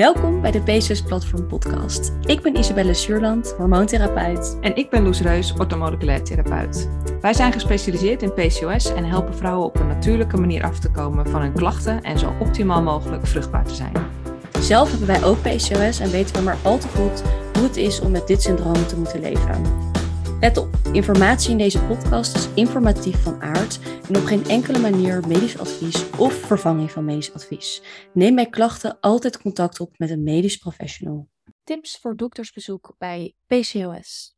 Welkom bij de PCOS Platform Podcast. Ik ben Isabelle Suurland, hormoontherapeut. En ik ben Loes Reus, orthomoleculair therapeut. Wij zijn gespecialiseerd in PCOS en helpen vrouwen op een natuurlijke manier af te komen van hun klachten en zo optimaal mogelijk vruchtbaar te zijn. Zelf hebben wij ook PCOS en weten we maar al te goed hoe het is om met dit syndroom te moeten leven. Let op, informatie in deze podcast is informatief van aard en op geen enkele manier medisch advies of vervanging van medisch advies. Neem bij klachten altijd contact op met een medisch professional. Tips voor doktersbezoek bij PCOS.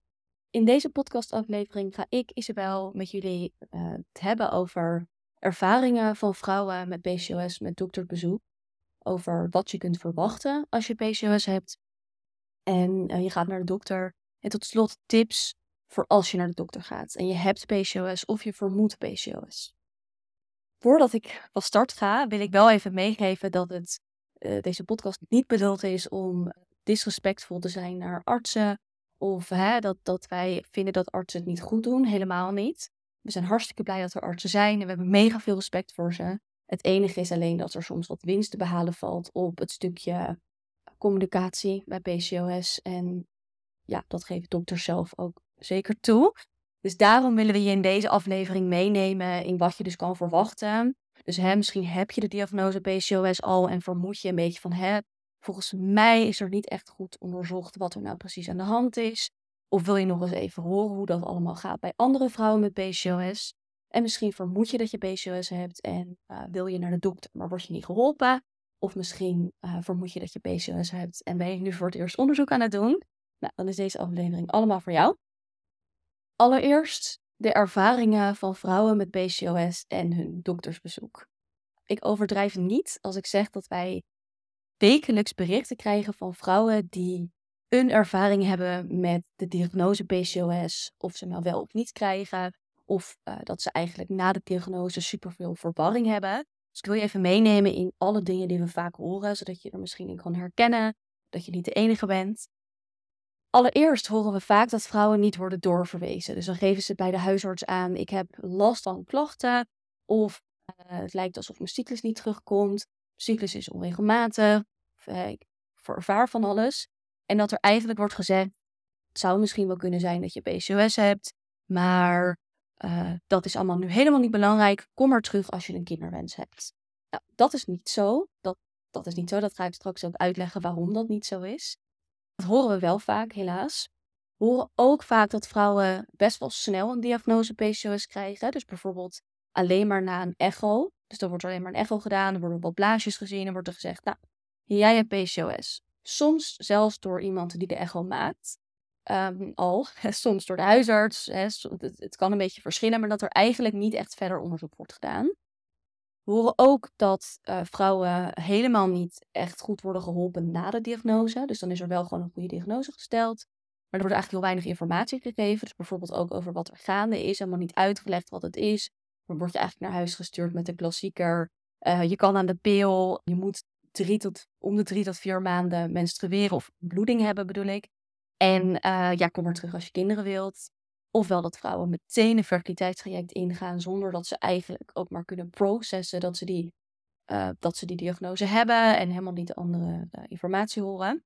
In deze podcastaflevering ga ik, Isabel, met jullie uh, het hebben over ervaringen van vrouwen met PCOS met doktersbezoek. Over wat je kunt verwachten als je PCOS hebt. En uh, je gaat naar de dokter. En tot slot tips voor als je naar de dokter gaat en je hebt PCOS of je vermoedt PCOS. Voordat ik van start ga, wil ik wel even meegeven dat het, uh, deze podcast niet bedoeld is om disrespectvol te zijn naar artsen. Of hè, dat, dat wij vinden dat artsen het niet goed doen. Helemaal niet. We zijn hartstikke blij dat er artsen zijn en we hebben mega veel respect voor ze. Het enige is alleen dat er soms wat winst te behalen valt op het stukje communicatie bij PCOS. En ja, dat geven dokters zelf ook zeker toe. Dus daarom willen we je in deze aflevering meenemen in wat je dus kan verwachten. Dus hè, misschien heb je de diagnose PCOS al en vermoed je een beetje van hè, volgens mij is er niet echt goed onderzocht wat er nou precies aan de hand is. Of wil je nog eens even horen hoe dat allemaal gaat bij andere vrouwen met PCOS? En misschien vermoed je dat je PCOS hebt en uh, wil je naar de dokter, maar word je niet geholpen. Of misschien uh, vermoed je dat je PCOS hebt en ben je nu voor het eerst onderzoek aan het doen. Nou, dan is deze aflevering allemaal voor jou. Allereerst de ervaringen van vrouwen met PCOS en hun doktersbezoek. Ik overdrijf niet als ik zeg dat wij wekelijks berichten krijgen van vrouwen die een ervaring hebben met de diagnose PCOS, of ze nou wel of niet krijgen, of uh, dat ze eigenlijk na de diagnose superveel verwarring hebben. Dus ik wil je even meenemen in alle dingen die we vaak horen, zodat je er misschien in kan herkennen, dat je niet de enige bent. Allereerst horen we vaak dat vrouwen niet worden doorverwezen. Dus dan geven ze bij de huisarts aan: ik heb last van klachten. Of uh, het lijkt alsof mijn cyclus niet terugkomt. Cyclus is onregelmatig. Of, uh, ik ervaar van alles. En dat er eigenlijk wordt gezegd: het zou misschien wel kunnen zijn dat je PCOS hebt. Maar uh, dat is allemaal nu helemaal niet belangrijk. Kom maar terug als je een kinderwens hebt. Nou, dat is niet zo. Dat, dat is niet zo. Dat ga ik straks ook uitleggen waarom dat niet zo is. Horen we wel vaak, helaas. We horen ook vaak dat vrouwen best wel snel een diagnose PCOS krijgen. Dus bijvoorbeeld alleen maar na een echo. Dus dan wordt er alleen maar een echo gedaan, er worden wat blaasjes gezien en wordt er gezegd, nou, jij hebt PCOS. Soms zelfs door iemand die de echo maakt. Um, al, soms door de huisarts. Het kan een beetje verschillen, maar dat er eigenlijk niet echt verder onderzoek wordt gedaan. We horen ook dat uh, vrouwen helemaal niet echt goed worden geholpen na de diagnose. Dus dan is er wel gewoon een goede diagnose gesteld. Maar er wordt eigenlijk heel weinig informatie gegeven. Dus bijvoorbeeld ook over wat er gaande is. Helemaal niet uitgelegd wat het is. Dan word je eigenlijk naar huis gestuurd met de klassieker. Uh, je kan aan de pil. Je moet drie tot, om de drie tot vier maanden menstrueren of bloeding hebben bedoel ik. En uh, ja, kom maar terug als je kinderen wilt. Ofwel dat vrouwen meteen een fertiliteitstraject ingaan zonder dat ze eigenlijk ook maar kunnen processen dat ze die, uh, dat ze die diagnose hebben en helemaal niet de andere uh, informatie horen.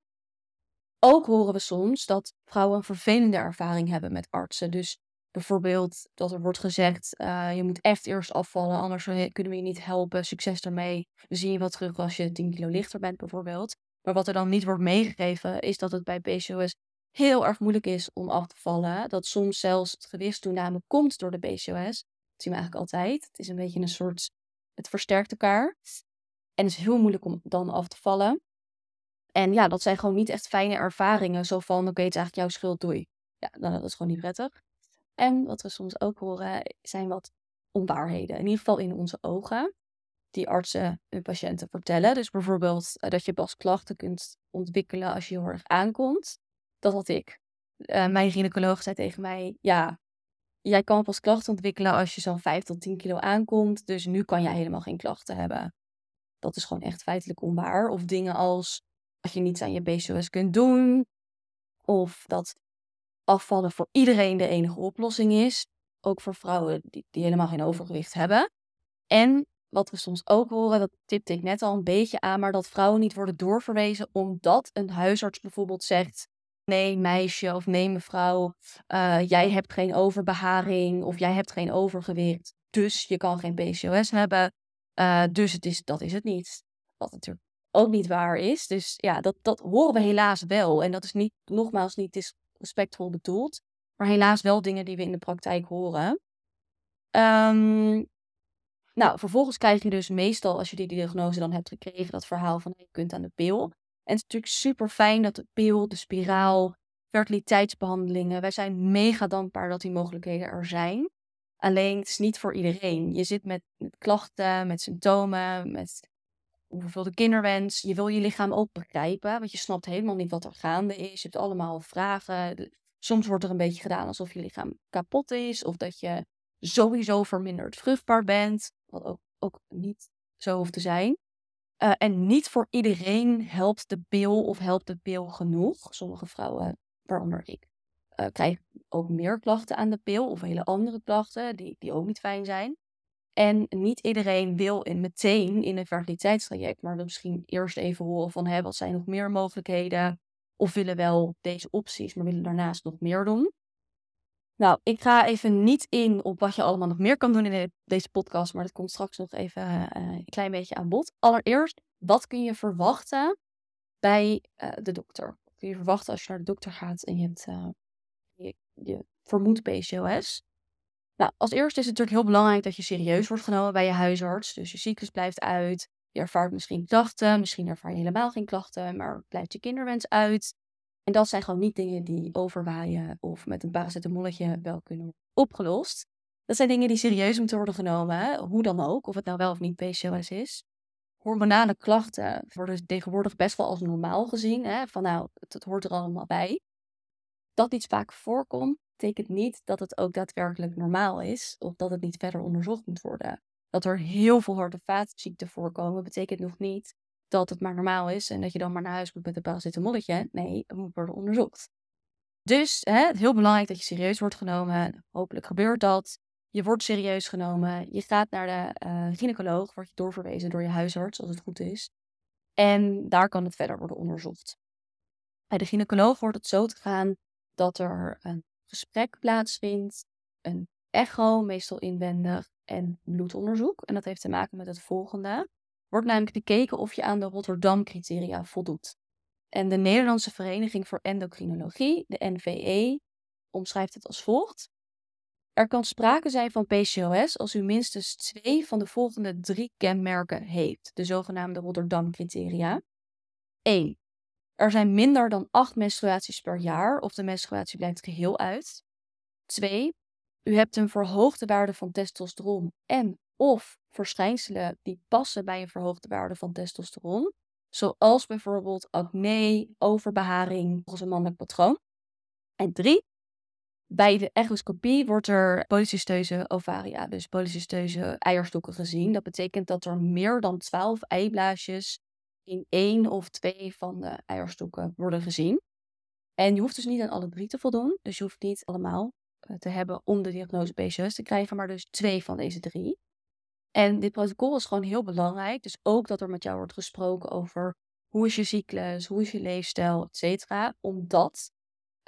Ook horen we soms dat vrouwen een vervelende ervaring hebben met artsen. Dus bijvoorbeeld dat er wordt gezegd, uh, je moet echt eerst afvallen, anders kunnen we je niet helpen. Succes ermee. We zien je wel terug als je 10 kilo lichter bent bijvoorbeeld. Maar wat er dan niet wordt meegegeven is dat het bij PCOS heel erg moeilijk is om af te vallen. Dat soms zelfs het gewichtstoename komt door de PCOS. Dat zien we eigenlijk altijd. Het is een beetje een soort, het versterkt elkaar. En het is heel moeilijk om dan af te vallen. En ja, dat zijn gewoon niet echt fijne ervaringen. Zo van, oké, het is eigenlijk jouw schuld, doei. Ja, dan, dat is gewoon niet prettig. En wat we soms ook horen, zijn wat onwaarheden. In ieder geval in onze ogen. Die artsen hun patiënten vertellen. Dus bijvoorbeeld eh, dat je pas klachten kunt ontwikkelen als je heel erg aankomt. Dat had ik. Uh, mijn gynaecoloog zei tegen mij: Ja, jij kan pas klachten ontwikkelen als je zo'n 5 tot 10 kilo aankomt. Dus nu kan jij helemaal geen klachten hebben. Dat is gewoon echt feitelijk onwaar. Of dingen als dat je niets aan je PCOS kunt doen. Of dat afvallen voor iedereen de enige oplossing is. Ook voor vrouwen die, die helemaal geen overgewicht hebben. En wat we soms ook horen, dat tipte ik net al een beetje aan, maar dat vrouwen niet worden doorverwezen omdat een huisarts bijvoorbeeld zegt: nee, meisje of nee, mevrouw, uh, jij hebt geen overbeharing of jij hebt geen overgewicht, dus je kan geen PCOS hebben. Uh, dus het is, dat is het niet. Wat natuurlijk ook niet waar is. Dus ja, dat, dat horen we helaas wel. En dat is niet, nogmaals, niet disrespectvol bedoeld. Maar helaas wel dingen die we in de praktijk horen. Um, nou, vervolgens krijg je dus meestal, als je die diagnose dan hebt gekregen, dat verhaal van je kunt aan de pil. En het is natuurlijk super fijn dat de pil, de spiraal, fertiliteitsbehandelingen, wij zijn mega dankbaar dat die mogelijkheden er zijn. Alleen het is niet voor iedereen. Je zit met, klachten, met symptomen, met de kinderwens. Je wil je lichaam ook begrijpen, want je snapt helemaal niet wat er gaande is. Je hebt allemaal vragen. Soms wordt er een beetje gedaan alsof je lichaam kapot is, of dat je sowieso verminderd vruchtbaar bent, wat ook, ook niet zo hoeft te zijn. Uh, en niet voor iedereen helpt de pil of helpt de pil genoeg. Sommige vrouwen, waaronder ik, uh, krijgen ook meer klachten aan de pil of hele andere klachten die, die ook niet fijn zijn. En niet iedereen wil in meteen in een fertiliteitstraject, maar wil misschien eerst even horen van wat zijn nog meer mogelijkheden. Of willen wel deze opties, maar willen daarnaast nog meer doen. Nou, ik ga even niet in op wat je allemaal nog meer kan doen in deze podcast, maar dat komt straks nog even uh, een klein beetje aan bod. Allereerst, wat kun je verwachten bij uh, de dokter? Wat kun je verwachten als je naar de dokter gaat en je, hebt, uh, je, je vermoedt PCOS? Nou, als eerste is het natuurlijk heel belangrijk dat je serieus wordt genomen bij je huisarts. Dus je cyclus blijft uit. Je ervaart misschien klachten, misschien ervaar je helemaal geen klachten, maar blijft je kinderwens uit. En dat zijn gewoon niet dingen die overwaaien of met een paracetamolletje wel kunnen worden opgelost. Dat zijn dingen die serieus moeten worden genomen, hoe dan ook, of het nou wel of niet PCOS is. Hormonale klachten worden tegenwoordig best wel als normaal gezien, hè? van nou, het, hoort er allemaal bij. Dat iets vaak voorkomt, betekent niet dat het ook daadwerkelijk normaal is of dat het niet verder onderzocht moet worden. Dat er heel veel harde vaatziekten voorkomen, betekent nog niet dat het maar normaal is en dat je dan maar naar huis moet met een paracetamolletje. Nee, het moet worden onderzocht. Dus hè, heel belangrijk dat je serieus wordt genomen. Hopelijk gebeurt dat. Je wordt serieus genomen. Je gaat naar de uh, gynaecoloog, wordt je doorverwezen door je huisarts als het goed is. En daar kan het verder worden onderzocht. Bij de gynaecoloog wordt het zo te gaan dat er een gesprek plaatsvindt, een echo, meestal inwendig, en bloedonderzoek. En dat heeft te maken met het volgende wordt namelijk gekeken of je aan de Rotterdam-criteria voldoet. En de Nederlandse Vereniging voor Endocrinologie, de NVE, omschrijft het als volgt. Er kan sprake zijn van PCOS als u minstens twee van de volgende drie kenmerken heeft, de zogenaamde Rotterdam-criteria. 1. Er zijn minder dan acht menstruaties per jaar of de menstruatie blijft geheel uit. 2. U hebt een verhoogde waarde van testosteron en of verschijnselen die passen bij een verhoogde waarde van testosteron. Zoals bijvoorbeeld acne, overbeharing volgens een mannelijk patroon. En drie, bij de echoscopie wordt er polycysteuze ovaria, dus polycysteuze eierstokken gezien. Dat betekent dat er meer dan 12 eiblaasjes in één of twee van de eierstokken worden gezien. En je hoeft dus niet aan alle drie te voldoen. Dus je hoeft niet allemaal eh, te hebben om de diagnose PCOS te krijgen, maar dus twee van deze drie. En dit protocol is gewoon heel belangrijk. Dus ook dat er met jou wordt gesproken over hoe is je cyclus, hoe is je leefstijl, et cetera. Omdat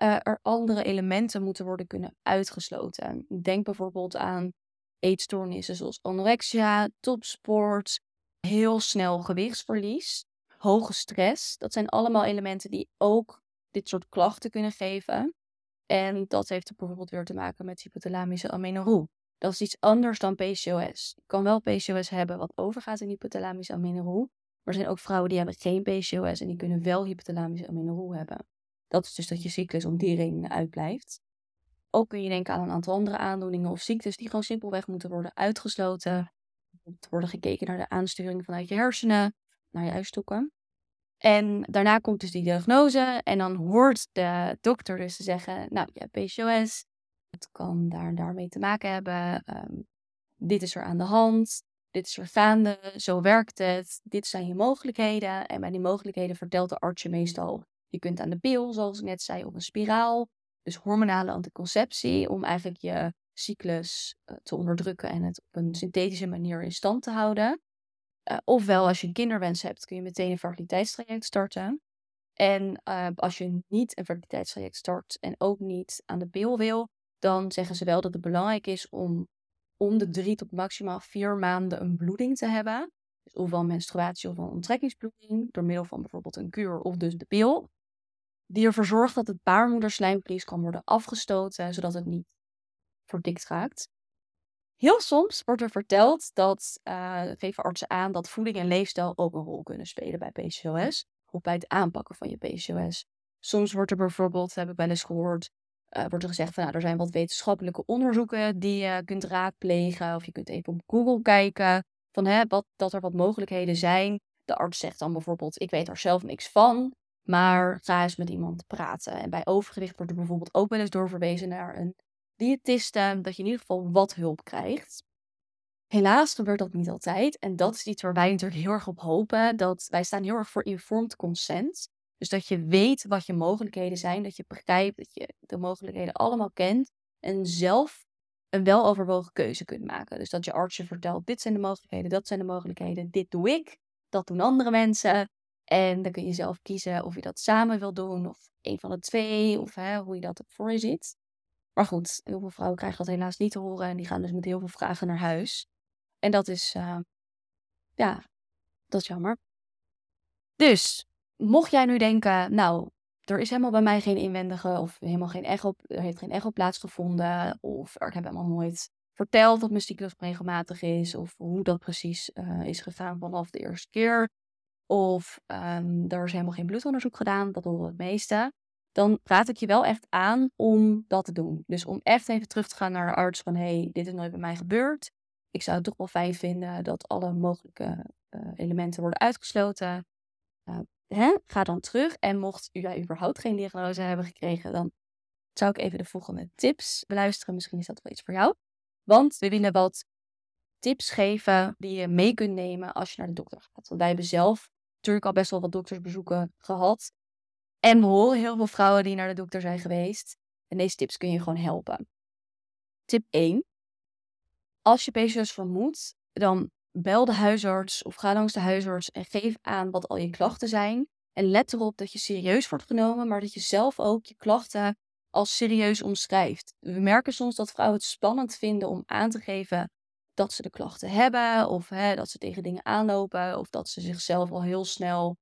uh, er andere elementen moeten worden kunnen uitgesloten. Denk bijvoorbeeld aan eetstoornissen zoals anorexia, topsport, heel snel gewichtsverlies, hoge stress. Dat zijn allemaal elementen die ook dit soort klachten kunnen geven. En dat heeft bijvoorbeeld weer te maken met hypothalamische amenorrhoe. Dat is iets anders dan PCOS. Je kan wel PCOS hebben wat overgaat in hypothalamische amenorrhoe. Maar er zijn ook vrouwen die hebben geen PCOS en die kunnen wel hypothalamische amenorrhoe hebben. Dat is dus dat je cyclus om die reden uitblijft. Ook kun je denken aan een aantal andere aandoeningen of ziektes die gewoon simpelweg moeten worden uitgesloten. Er worden gekeken naar de aansturing vanuit je hersenen, naar je uitstokken. En daarna komt dus die diagnose en dan hoort de dokter dus te zeggen, nou je hebt PCOS, het kan daar daarmee te maken hebben. Ehm, dit is er aan de hand. Dit is er gaande. Zo werkt het. Dit zijn je mogelijkheden. En bij die mogelijkheden vertelt de arts je meestal: je kunt aan de pil, zoals ik net zei, of een spiraal. Dus hormonale anticonceptie, om eigenlijk je cyclus eh, te onderdrukken en het op een synthetische manier in stand te houden. Uh, ofwel, als je een kinderwens hebt, kun je meteen een fertiliteitstraject starten. En uh, als je niet een fertiliteitstraject start en ook niet aan de pil wil, dan zeggen ze wel dat het belangrijk is om om de drie tot maximaal vier maanden een bloeding te hebben. Dus ofwel menstruatie of een onttrekkingsbloeding, door middel van bijvoorbeeld een kuur of dus de pil. Die ervoor zorgt dat het baarmoederslijmvlies kan worden afgestoten, zodat het niet verdikt raakt. Heel soms wordt er verteld dat, uh, geven artsen aan, dat voeding en leefstijl ook een rol kunnen spelen bij PCOS. Of bij het aanpakken van je PCOS. Soms wordt er bijvoorbeeld, heb ik wel eens gehoord, uh, wordt er gezegd van nou, er zijn wat wetenschappelijke onderzoeken die je kunt raadplegen. Of je kunt even op Google kijken van hè, wat, dat er wat mogelijkheden zijn. De arts zegt dan bijvoorbeeld, ik weet er zelf niks van, maar ga eens met iemand praten. En bij overgewicht wordt er bijvoorbeeld ook wel eens doorverwezen naar een diëtiste, dat je in ieder geval wat hulp krijgt. Helaas gebeurt dat niet altijd. En dat is iets waar wij natuurlijk heel erg op hopen. Dat wij staan heel erg voor informed consent. Dus dat je weet wat je mogelijkheden zijn. Dat je begrijpt dat je de mogelijkheden allemaal kent. En zelf een weloverwogen keuze kunt maken. Dus dat je arts vertelt: dit zijn de mogelijkheden, dat zijn de mogelijkheden. Dit doe ik, dat doen andere mensen. En dan kun je zelf kiezen of je dat samen wil doen. Of een van de twee. Of hè, hoe je dat voor je ziet. Maar goed, heel veel vrouwen krijgen dat helaas niet te horen. En die gaan dus met heel veel vragen naar huis. En dat is, uh, ja, dat is jammer. Dus, mocht jij nu denken, nou, er is helemaal bij mij geen inwendige of helemaal geen echo, er heeft geen echo plaatsgevonden. Of ik heb helemaal nooit verteld dat mijn cyclus regelmatig is. Of hoe dat precies uh, is gegaan vanaf de eerste keer. Of um, er is helemaal geen bloedonderzoek gedaan, dat horen het meeste dan raad ik je wel echt aan om dat te doen. Dus om echt even terug te gaan naar de arts van hey, dit is nooit bij mij gebeurd. Ik zou het toch wel fijn vinden dat alle mogelijke uh, elementen worden uitgesloten. Uh, hè? Ga dan terug. En mocht jij überhaupt geen diagnose hebben gekregen, dan zou ik even de volgende tips beluisteren. Misschien is dat wel iets voor jou. Want we willen wat tips geven die je mee kunt nemen als je naar de dokter gaat. Want wij hebben zelf natuurlijk al best wel wat doktersbezoeken gehad. En we horen heel veel vrouwen die naar de dokter zijn geweest. En deze tips kun je gewoon helpen. Tip 1. Als je PCOS vermoedt, dan bel de huisarts of ga langs de huisarts en geef aan wat al je klachten zijn. En let erop dat je serieus wordt genomen, maar dat je zelf ook je klachten als serieus omschrijft. We merken soms dat vrouwen het spannend vinden om aan te geven dat ze de klachten hebben, of hè, dat ze tegen dingen aanlopen, of dat ze zichzelf al heel snel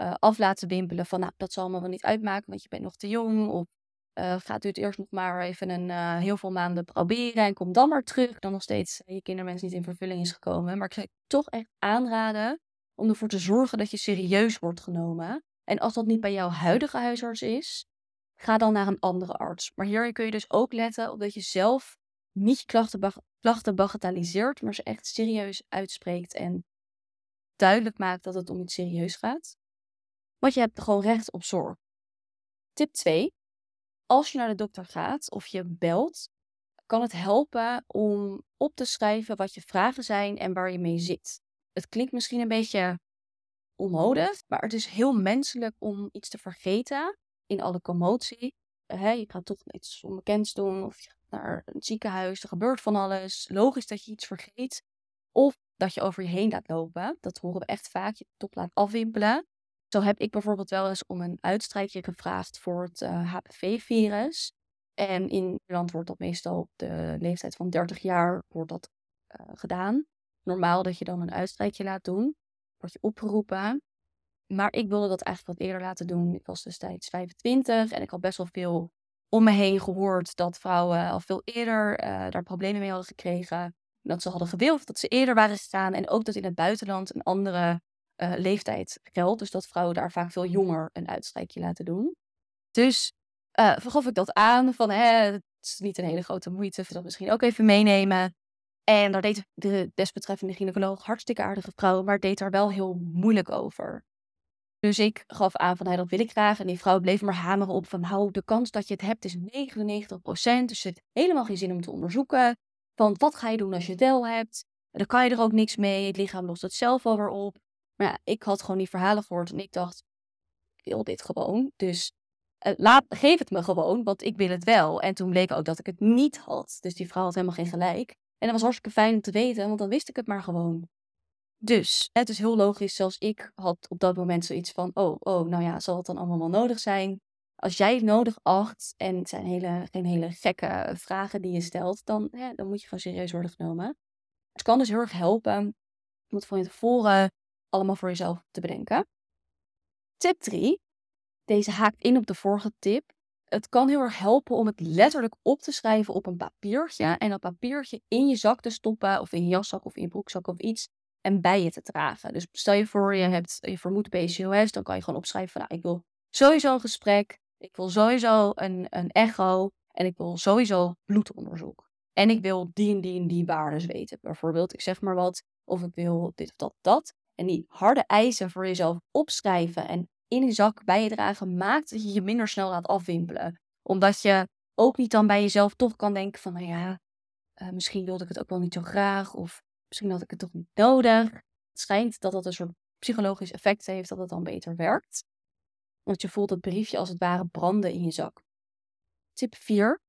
uh, af laten wimpelen van, nou, dat zal me wel niet uitmaken, want je bent nog te jong. Of uh, gaat u het eerst nog maar even een uh, heel veel maanden proberen en kom dan maar terug. Dan nog steeds je kinderwens niet in vervulling is gekomen. Maar ik zou je toch echt aanraden om ervoor te zorgen dat je serieus wordt genomen. En als dat niet bij jouw huidige huisarts is, ga dan naar een andere arts. Maar hier kun je dus ook letten op dat je zelf niet klachten, klachten bagatelliseert, maar ze echt serieus uitspreekt en duidelijk maakt dat het om iets serieus gaat. Want je hebt gewoon recht op zorg. Tip 2. Als je naar de dokter gaat of je belt, kan het helpen om op te schrijven wat je vragen zijn en waar je mee zit. Het klinkt misschien een beetje onnodig, maar het is heel menselijk om iets te vergeten in alle commotie. je gaat toch iets onbekends doen of je gaat naar een ziekenhuis, er gebeurt van alles. Logisch dat je iets vergeet of dat je over je heen laat lopen. Dat horen we echt vaak, je top laat afwimpelen. Zo heb ik bijvoorbeeld wel eens om een uitstrijkje gevraagd voor het HPV-virus. Eh, en in Nederland wordt dat meestal op de leeftijd van 30 jaar wordt dat, uh, gedaan. Normaal dat je dan een uitstrijkje laat doen. Word je opgeroepen. Maar ik wilde dat eigenlijk wat eerder laten doen. Ik was destijds 25 en ik had best wel veel om me heen gehoord dat vrouwen al veel eerder uh, daar problemen mee hadden gekregen. Dat ze hadden gewild, dat ze eerder waren gegaan. En ook dat in het buitenland een andere uh, leeftijd geldt. Dus dat vrouwen daar vaak veel jonger een uitstrijkje laten doen. Dus uh, vergaf ik dat aan van hè, het is niet een hele grote moeite, dat misschien ook even meenemen. En daar deed de desbetreffende gynaecoloog hartstikke aardige vrouw, maar deed daar wel heel moeilijk over. Dus ik gaf aan van, hey, dat wil ik graag. En die vrouw bleef maar hameren op van, nou, de kans dat je het hebt is 99%. Dus zit helemaal geen zin om te onderzoeken. Van, wat ga je doen als je het wel hebt? Dan kan je er ook niks mee. Het lichaam lost het zelf wel weer op. Maar ja, ik had gewoon die verhalen gehoord en ik dacht, ik wil dit gewoon. Dus uh, laat, geef het me gewoon, want ik wil het wel. En toen bleek ook dat ik het niet had. Dus die vrouw had helemaal geen gelijk. En dat was hartstikke fijn om te weten, want dan wist ik het maar gewoon. Dus het is heel logisch, zelfs ik had op dat moment zoiets van, oh, oh, nou ja, zal het dan allemaal wel nodig zijn? Als jij het nodig acht en het zijn hele, geen hele gekke vragen die je stelt, dan, hè, dan moet je gewoon serieus worden genomen. Het kan dus heel erg helpen om het van je tevoren allemaal voor jezelf te bedenken. Tip 3. Deze haakt in op de vorige tip. Het kan heel erg helpen om het letterlijk op te schrijven op een papiertje. En dat papiertje in je zak te stoppen, of in je jaszak of in je broekzak of iets. En bij je te dragen. Dus stel je voor, je, hebt, je vermoedt PCOS. Dan kan je gewoon opschrijven van, nou, ik wil sowieso een gesprek. Ik wil sowieso een, een echo. En ik wil sowieso bloedonderzoek. En ik wil die en die en die waarden weten. Bijvoorbeeld, ik zeg maar wat. Of ik wil dit of dat, dat. En die harde eisen voor jezelf opschrijven en in je zak bij je dragen, maakt dat je je minder snel laat afwimpelen. Omdat je ook niet dan bij jezelf toch kan denken van, nou ja, uh, misschien wilde ik het ook wel niet zo graag. Of misschien had ik het toch niet nodig. Het schijnt dat dat een soort psychologisch effect heeft dat het dan beter werkt. Want je voelt het briefje als het ware branden in je zak. Tip 4.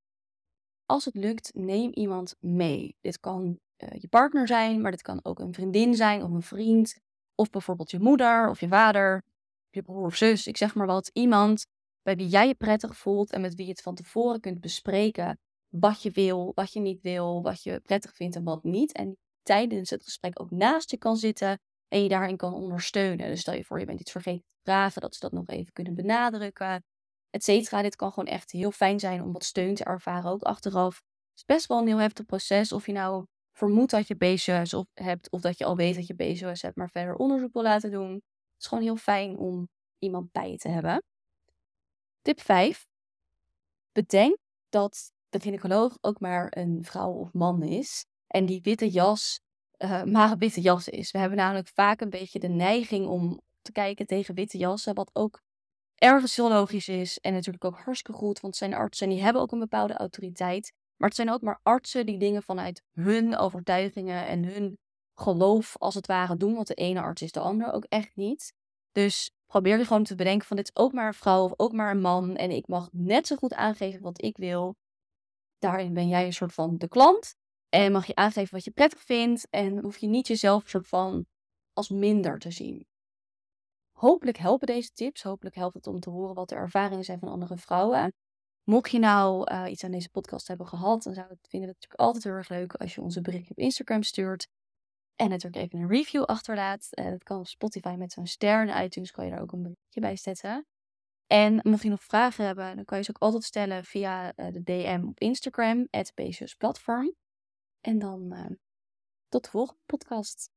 Als het lukt, neem iemand mee. Dit kan uh, je partner zijn, maar dit kan ook een vriendin zijn of een vriend. Of bijvoorbeeld je moeder of je vader, je broer of zus. Ik zeg maar wat. Iemand bij wie jij je prettig voelt en met wie je het van tevoren kunt bespreken. Wat je wil, wat je niet wil, wat je prettig vindt en wat niet. En tijdens het gesprek ook naast je kan zitten en je daarin kan ondersteunen. Dus stel je voor, je bent iets vergeten te vragen, dat ze dat nog even kunnen benadrukken, et cetera. Dit kan gewoon echt heel fijn zijn om wat steun te ervaren, ook achteraf. Het is best wel een heel heftig proces of je nou vermoedt dat je BCOS hebt of dat je al weet dat je BCOS hebt, maar verder onderzoek wil laten doen. Het is gewoon heel fijn om iemand bij je te hebben. Tip 5. Bedenk dat de gynaecoloog ook maar een vrouw of man is. En die witte jas uh, maar een witte jas is. We hebben namelijk vaak een beetje de neiging om te kijken tegen witte jassen. Wat ook ergens heel logisch is. En natuurlijk ook hartstikke goed. Want zijn artsen en die hebben ook een bepaalde autoriteit. Maar het zijn ook maar artsen die dingen vanuit hun overtuigingen en hun geloof als het ware doen. Want de ene arts is de andere ook echt niet. Dus probeer je gewoon te bedenken van dit is ook maar een vrouw of ook maar een man. En ik mag net zo goed aangeven wat ik wil. Daarin ben jij een soort van de klant. En mag je aangeven wat je prettig vindt. En hoef je niet jezelf van als minder te zien. Hopelijk helpen deze tips. Hopelijk helpt het om te horen wat de ervaringen zijn van andere vrouwen. Mocht je nou uh, iets aan deze podcast hebben gehad, dan zou ik vinden het natuurlijk altijd heel erg leuk als je onze berichtje op Instagram stuurt. En natuurlijk even een review achterlaat. Uh, dat kan op Spotify met zo'n ster. En iTunes kan je daar ook een berichtje bij zetten. En mocht je nog vragen hebben, dan kan je ze ook altijd stellen via uh, de DM op Instagram, het Platform. En dan tot de volgende podcast.